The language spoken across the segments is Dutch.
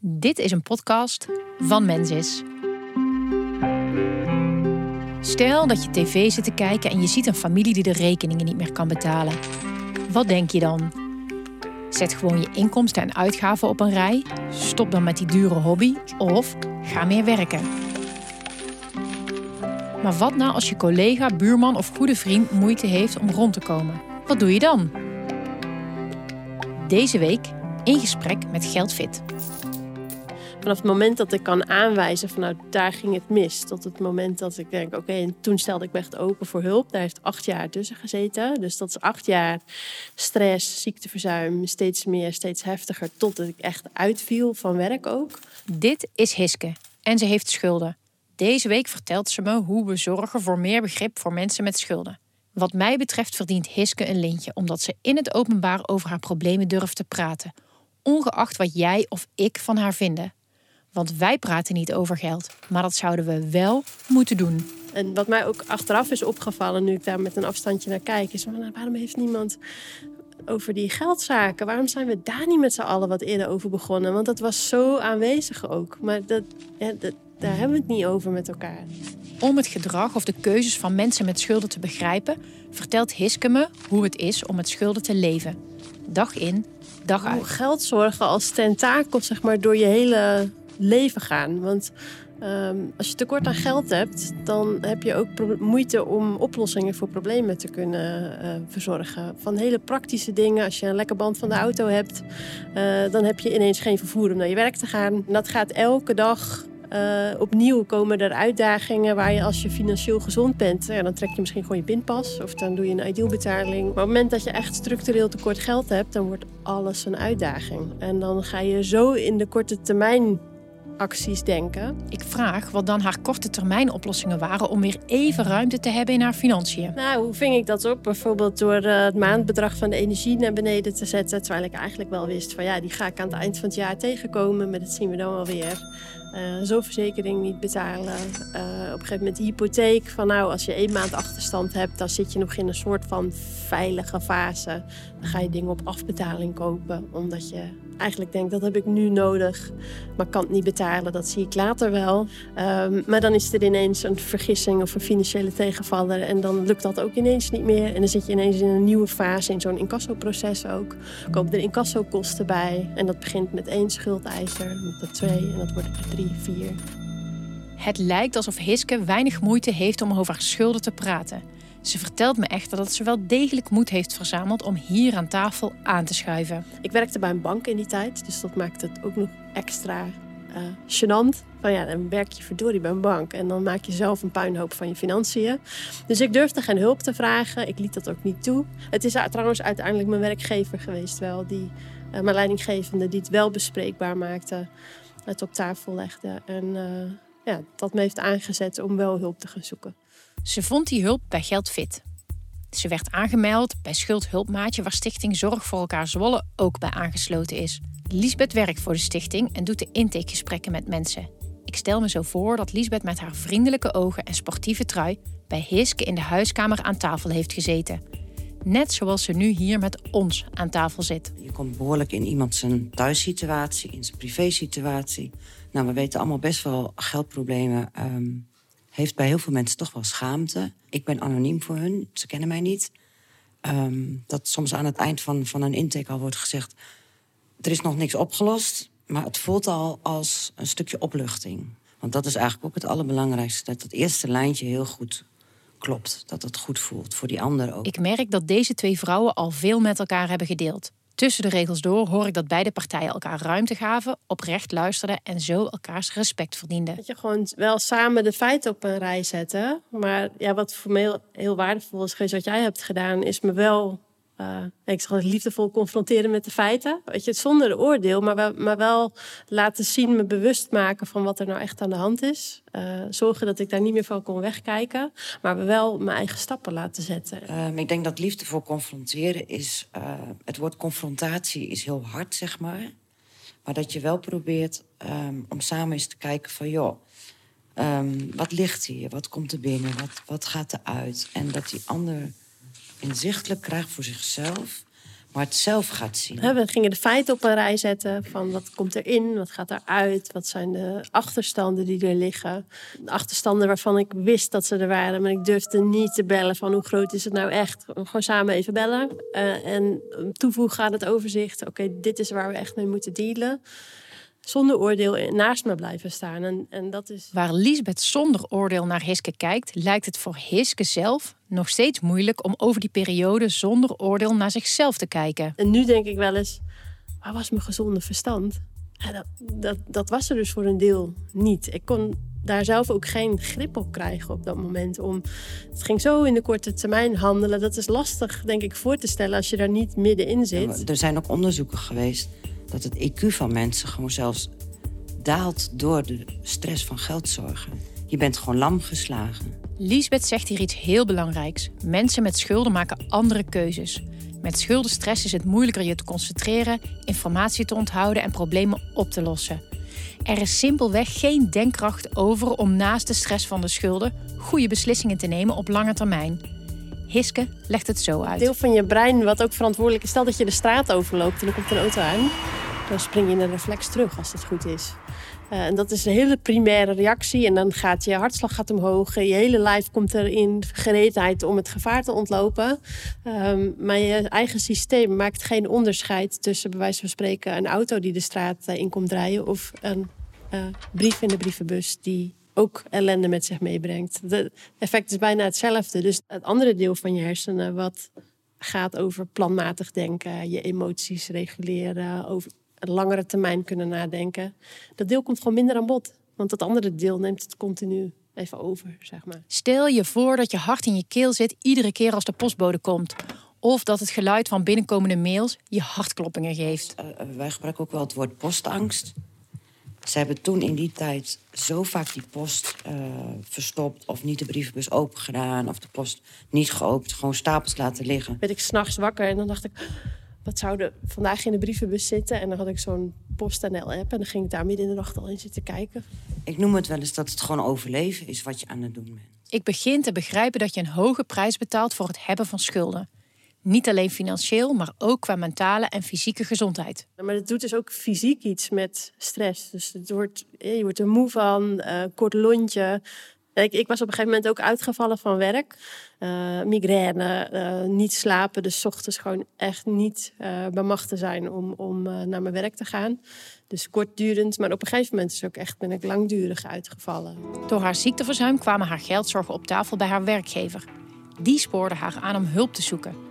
Dit is een podcast van Mensis. Stel dat je tv zit te kijken en je ziet een familie die de rekeningen niet meer kan betalen. Wat denk je dan? Zet gewoon je inkomsten en uitgaven op een rij, stop dan met die dure hobby of ga meer werken. Maar wat nou als je collega, buurman of goede vriend moeite heeft om rond te komen? Wat doe je dan? Deze week in gesprek met Geldfit. Vanaf het moment dat ik kan aanwijzen van nou daar ging het mis, tot het moment dat ik denk oké, en toen stelde ik me echt open voor hulp. Daar heeft acht jaar tussen gezeten. Dus dat is acht jaar stress, ziekteverzuim, steeds meer, steeds heftiger, totdat ik echt uitviel van werk ook. Dit is Hiske en ze heeft schulden. Deze week vertelt ze me hoe we zorgen voor meer begrip voor mensen met schulden. Wat mij betreft verdient Hiske een lintje omdat ze in het openbaar over haar problemen durft te praten, ongeacht wat jij of ik van haar vinden. Want wij praten niet over geld, maar dat zouden we wel moeten doen. En wat mij ook achteraf is opgevallen, nu ik daar met een afstandje naar kijk, is van, waarom heeft niemand over die geldzaken? Waarom zijn we daar niet met z'n allen wat eerder over begonnen? Want dat was zo aanwezig ook. Maar dat, ja, dat, daar hebben we het niet over met elkaar. Om het gedrag of de keuzes van mensen met schulden te begrijpen, vertelt Hiske me hoe het is om met schulden te leven. Dag in, dag uit. Hoe geldzorgen als tentakel zeg maar, door je hele leven gaan. Want ehm, als je tekort aan geld hebt, dan heb je ook moeite om oplossingen voor problemen te kunnen eh, verzorgen. Van hele praktische dingen. Als je een lekker band van de auto hebt, eh, dan heb je ineens geen vervoer om naar je werk te gaan. Dat gaat elke dag. eh, opnieuw komen er uitdagingen waar je als je financieel gezond bent, ja, dan trek je misschien gewoon je pinpas of dan doe je een idealbetaling. Maar op het moment dat je echt structureel tekort geld hebt, dan wordt alles een uitdaging. En dan ga je zo in de korte termijn acties denken. Ik vraag wat dan haar korte termijn oplossingen waren om weer even ruimte te hebben in haar financiën. Nou, hoe ving ik dat op? Bijvoorbeeld door eh, het maandbedrag van de energie naar beneden te zetten. Terwijl ik eigenlijk wel wist van ja, die ga ik aan het eind van het jaar tegenkomen. Maar dat zien we dan wel weer. Eh Zo'n verzekering niet betalen. Eh, op een gegeven moment de hypotheek. Van nou, als je één maand achterstand hebt, dan zit je nog in een soort van veilige fase. Dan ga je dingen op afbetaling kopen. Omdat je eigenlijk denkt, dat heb ik nu nodig. Maar kan het niet betalen, dat zie ik later wel. Ehm, maar dan is er ineens een vergissing of een financiële tegenvaller. En dan lukt dat ook ineens niet meer. En dan zit je ineens in een nieuwe fase, in zo'n incassoproces ook. Komen er incassokosten bij. En dat begint met één schuldeiser, met dat twee en dat wordt vier. Het lijkt alsof Hiske weinig moeite heeft om over haar schulden te praten. Ze vertelt me echter dat ze wel degelijk moed heeft verzameld om hier aan tafel aan te schuiven. Ik werkte bij een bank in die tijd, dus dat maakt het ook nog extra eh gênant. Van ja, dan werk je verdorie bij een bank en dan maak je zelf een puinhoop van je financiën. Dus ik durfde geen hulp te vragen. Ik liet dat ook niet toe. Het is trouwens uiteindelijk mijn werkgever geweest wel, die, eh, mijn leidinggevende, die het wel bespreekbaar maakte, het op tafel legde. En eh, ja, dat me heeft aangezet om wel hulp te gaan zoeken. Ze vond die hulp bij Geldfit. Ze werd aangemeld bij Schuldhulpmaatje, waar Stichting Zorg voor elkaar Zwolle ook bij aangesloten is. Liesbeth werkt voor de stichting en doet de intakegesprekken met mensen. Ik stel me zo voor dat Liesbeth met haar vriendelijke ogen en sportieve trui bij Hiske in de huiskamer aan tafel heeft gezeten. Net zoals ze nu hier met ons aan tafel zit. Je komt behoorlijk in iemand zijn thuissituatie, in zijn privésituatie. Nou, we weten allemaal best wel geldproblemen. ehm, heeft bij heel veel mensen toch wel schaamte. Ik ben anoniem voor hun, ze kennen mij niet. Ehm, dat soms aan het eind van, van een intake al wordt gezegd... er is nog niks opgelost, maar het voelt al als een stukje opluchting. Want dat is eigenlijk ook het allerbelangrijkste. Dat eerste lijntje heel goed klopt. Dat het goed voelt, voor die ander ook. Ik merk dat deze twee vrouwen al veel met elkaar hebben gedeeld. Tussen de regels door hoor ik dat beide partijen elkaar ruimte gaven, oprecht luisterden en zo elkaars respect verdienden. Dat je gewoon wel samen de feiten op een rij zetten. Maar ja, wat voor me heel, heel waardevol is geweest wat jij hebt gedaan, is me wel, eh, ik zeg liefdevol confronteren met de feiten. Weet je, zonder oordeel, maar wel, maar wel laten zien, me bewust maken van wat er nou echt aan de hand is. Eh, zorgen dat ik daar niet meer van kon wegkijken, maar wel mijn eigen stappen laten zetten. Ehm, ik denk dat liefde voor confronteren is. eh, het woord confrontatie is heel hard, zeg maar. Maar dat je wel probeert ehm, om samen eens te kijken van joh. ehm, wat ligt hier? Wat komt er binnen? Wat, wat gaat er uit? En dat die ander inzichtelijk krijgt voor zichzelf maar het zelf gaat zien. We gingen de feiten op een rij zetten van wat komt erin, wat gaat eruit, wat zijn de achterstanden die er liggen. De achterstanden waarvan ik wist dat ze er waren, maar ik durfde niet te bellen van hoe groot is het nou echt. Gewoon samen even bellen uh, en toevoegen aan het overzicht. Oké, dit is waar we echt mee moeten dealen zonder oordeel naast me blijven staan. En, en dat is... Waar Lisbeth zonder oordeel naar Hiske kijkt, lijkt het voor Hiske zelf nog steeds moeilijk om over die periode zonder oordeel naar zichzelf te kijken. En nu denk ik wel eens, waar was mijn gezonde verstand? dat, dat, dat was er dus voor een deel niet. Ik kon daar zelf ook geen grip op krijgen op dat moment. Om, het ging zo in de korte termijn handelen. Dat is lastig, denk ik, voor te stellen als je daar niet middenin zit. er zijn ook onderzoeken geweest dat het IQ van mensen gewoon zelfs daalt door de stress van geldzorgen. Je bent gewoon lam geslagen. Liesbeth zegt hier iets heel belangrijks. Mensen met schulden maken andere keuzes. Met schuldenstress is het moeilijker je te concentreren, informatie te onthouden en problemen op te lossen. Er is simpelweg geen denkkracht over om naast de stress van de schulden goede beslissingen te nemen op lange termijn. Hiske legt het zo uit. Deel van je brein wat ook verantwoordelijk is. Stel dat je de straat overloopt en er komt een auto aan. Dan spring je in een reflex terug als het goed is. Uh, en dat is een hele primaire reactie. En dan gaat je hartslag gaat omhoog. Je hele lijf komt erin gereedheid om het gevaar te ontlopen. Um, maar je eigen systeem maakt geen onderscheid tussen, bij wijze van spreken, een auto die de straat uh, in komt rijden. of een uh, brief in de brievenbus die ook ellende met zich meebrengt. Het effect is bijna hetzelfde. Dus het andere deel van je hersenen, wat gaat over planmatig denken, je emoties reguleren, over een langere termijn kunnen nadenken. Dat deel komt gewoon minder aan bod. Want dat andere deel neemt het continu even over, zeg maar. Stel je voor dat je hart in je keel zit iedere keer als de postbode komt. Of dat het geluid van binnenkomende mails je hartkloppingen geeft. Uh, wij gebruiken ook wel het woord postangst. Ze hebben toen in die tijd zo vaak die post uh, verstopt... of niet de brievenbus open gedaan of de post niet geopend. Gewoon stapels laten liggen. Werd ik s'nachts wakker en dan dacht ik... wat zou er vandaag in de brievenbus zitten? En dan had ik zo'n PostNL-app en dan ging ik daar midden in de nacht al in zitten kijken. Ik noem het wel eens dat het gewoon overleven is wat je aan het doen bent. Ik begin te begrijpen dat je een hoge prijs betaalt voor het hebben van schulden. Niet alleen financieel, maar ook qua mentale en fysieke gezondheid. Maar het doet dus ook fysiek iets met stress. Dus het wordt, je wordt er moe van, uh, kort lontje. Ik, ik, was op een gegeven moment ook uitgevallen van werk. Uh, migraine, uh, niet slapen. Dus ochtends gewoon echt niet uh, bij macht te zijn om, om naar mijn werk te gaan. Dus kortdurend. Maar op een gegeven moment is ook echt, ben ik langdurig uitgevallen. Door haar ziekteverzuim kwamen haar geldzorgen op tafel bij haar werkgever. Die spoorde haar aan om hulp te zoeken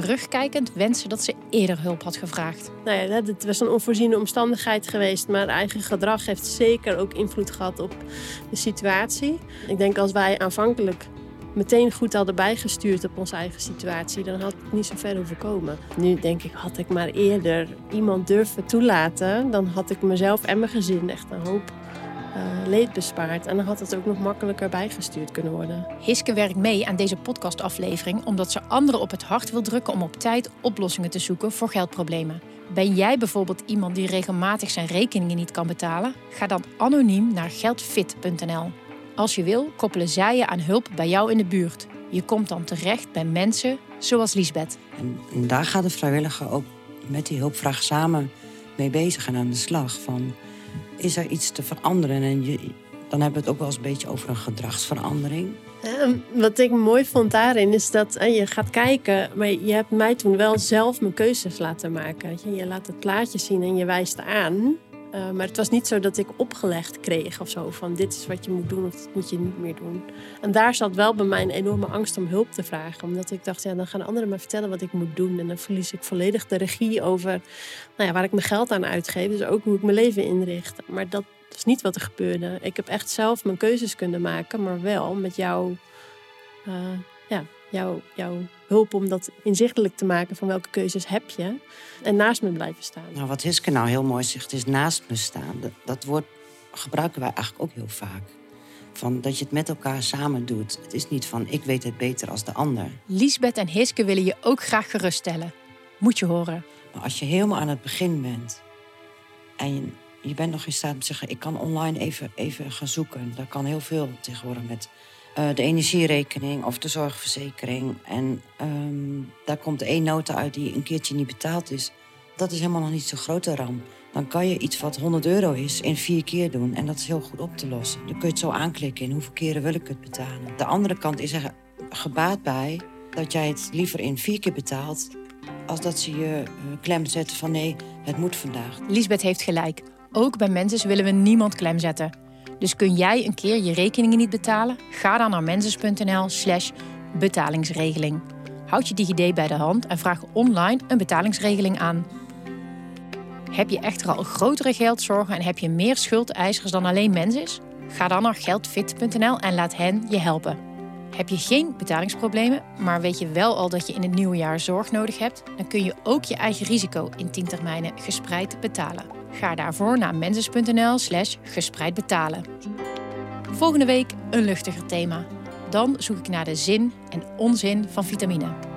terugkijkend wensen dat ze eerder hulp had gevraagd. Nou ja, het was een onvoorziene omstandigheid geweest, maar eigen gedrag heeft zeker ook invloed gehad op de situatie. Ik denk als wij aanvankelijk meteen goed hadden bijgestuurd op onze eigen situatie, dan had het niet zo ver hoeven komen. Nu denk ik, had ik maar eerder iemand durven toelaten, dan had ik mezelf en mijn gezin echt een hoop uh, leed bespaard. En dan had het ook nog makkelijker bijgestuurd kunnen worden. Hiske werkt mee aan deze podcastaflevering omdat ze anderen op het hart wil drukken om op tijd oplossingen te zoeken voor geldproblemen. Ben jij bijvoorbeeld iemand die regelmatig zijn rekeningen niet kan betalen? Ga dan anoniem naar geldfit.nl. Als je wil, koppelen zij je aan hulp bij jou in de buurt. Je komt dan terecht bij mensen zoals Liesbeth. En daar gaat de vrijwilliger ook met die hulpvraag samen mee bezig en aan de slag. Van is er iets te veranderen. En je, dan hebben we het ook wel eens een beetje over een gedragsverandering. wat ik mooi vond daarin is dat uh, je gaat kijken, maar je hebt mij toen wel zelf mijn keuzes laten maken. Je laat het plaatje zien en je wijst aan. Uh, maar het was niet zo dat ik opgelegd kreeg of zo van dit is wat je moet doen of dat moet je niet meer doen. En daar zat wel bij mij een enorme angst om hulp te vragen. Omdat ik dacht, ja, dan gaan anderen me vertellen wat ik moet doen. En dan verlies ik volledig de regie over nou ja, waar ik mijn geld aan uitgeef. Dus ook hoe ik mijn leven inricht. Maar dat is niet wat er gebeurde. Ik heb echt zelf mijn keuzes kunnen maken, maar wel met jou. Uh, ja, jouw, jouw hulp om dat inzichtelijk te maken van welke keuzes heb je. En naast me blijven staan. Nou, wat Hiske nou heel mooi zegt, is naast me staan. Dat, dat woord gebruiken wij eigenlijk ook heel vaak. Van dat je het met elkaar samen doet. Het is niet van ik weet het beter als de ander. Liesbeth en Hiske willen je ook graag geruststellen. Moet je horen. Maar als je helemaal aan het begin bent en je, je bent nog in staat om te zeggen: ik kan online even, even gaan zoeken. Daar kan heel veel tegenwoordig met eh, de energierekening of de zorgverzekering. En ehm, daar komt één nota uit die een keertje niet betaald is. Dat is helemaal nog niet zo'n grote ramp. Dan kan je iets wat 100 euro is in vier keer doen. En dat is heel goed op te lossen. Dan kun je het zo aanklikken in hoeveel keren wil ik het betalen. De andere kant is er gebaat bij dat jij het liever in vier keer betaalt... als dat ze je uh, klem zetten van nee, het moet vandaag. Lisbeth heeft gelijk. Ook bij mensen willen we niemand klem zetten. Dus kun jij een keer je rekeningen niet betalen? Ga dan naar menses.nl slash betalingsregeling. Houd je DigiD bij de hand en vraag online een betalingsregeling aan. Heb je echter al grotere geldzorgen en heb je meer schuldeisers dan alleen Mensis? Ga dan naar geldfit.nl en laat hen je helpen. Heb je geen betalingsproblemen, maar weet je wel al dat je in het nieuwe jaar zorg nodig hebt, dan kun je ook je eigen risico in 10 termijnen gespreid betalen. Ga daarvoor naar mensis.nl/slash gespreid betalen. Volgende week een luchtiger thema. Dan zoek ik naar de zin en onzin van vitamine.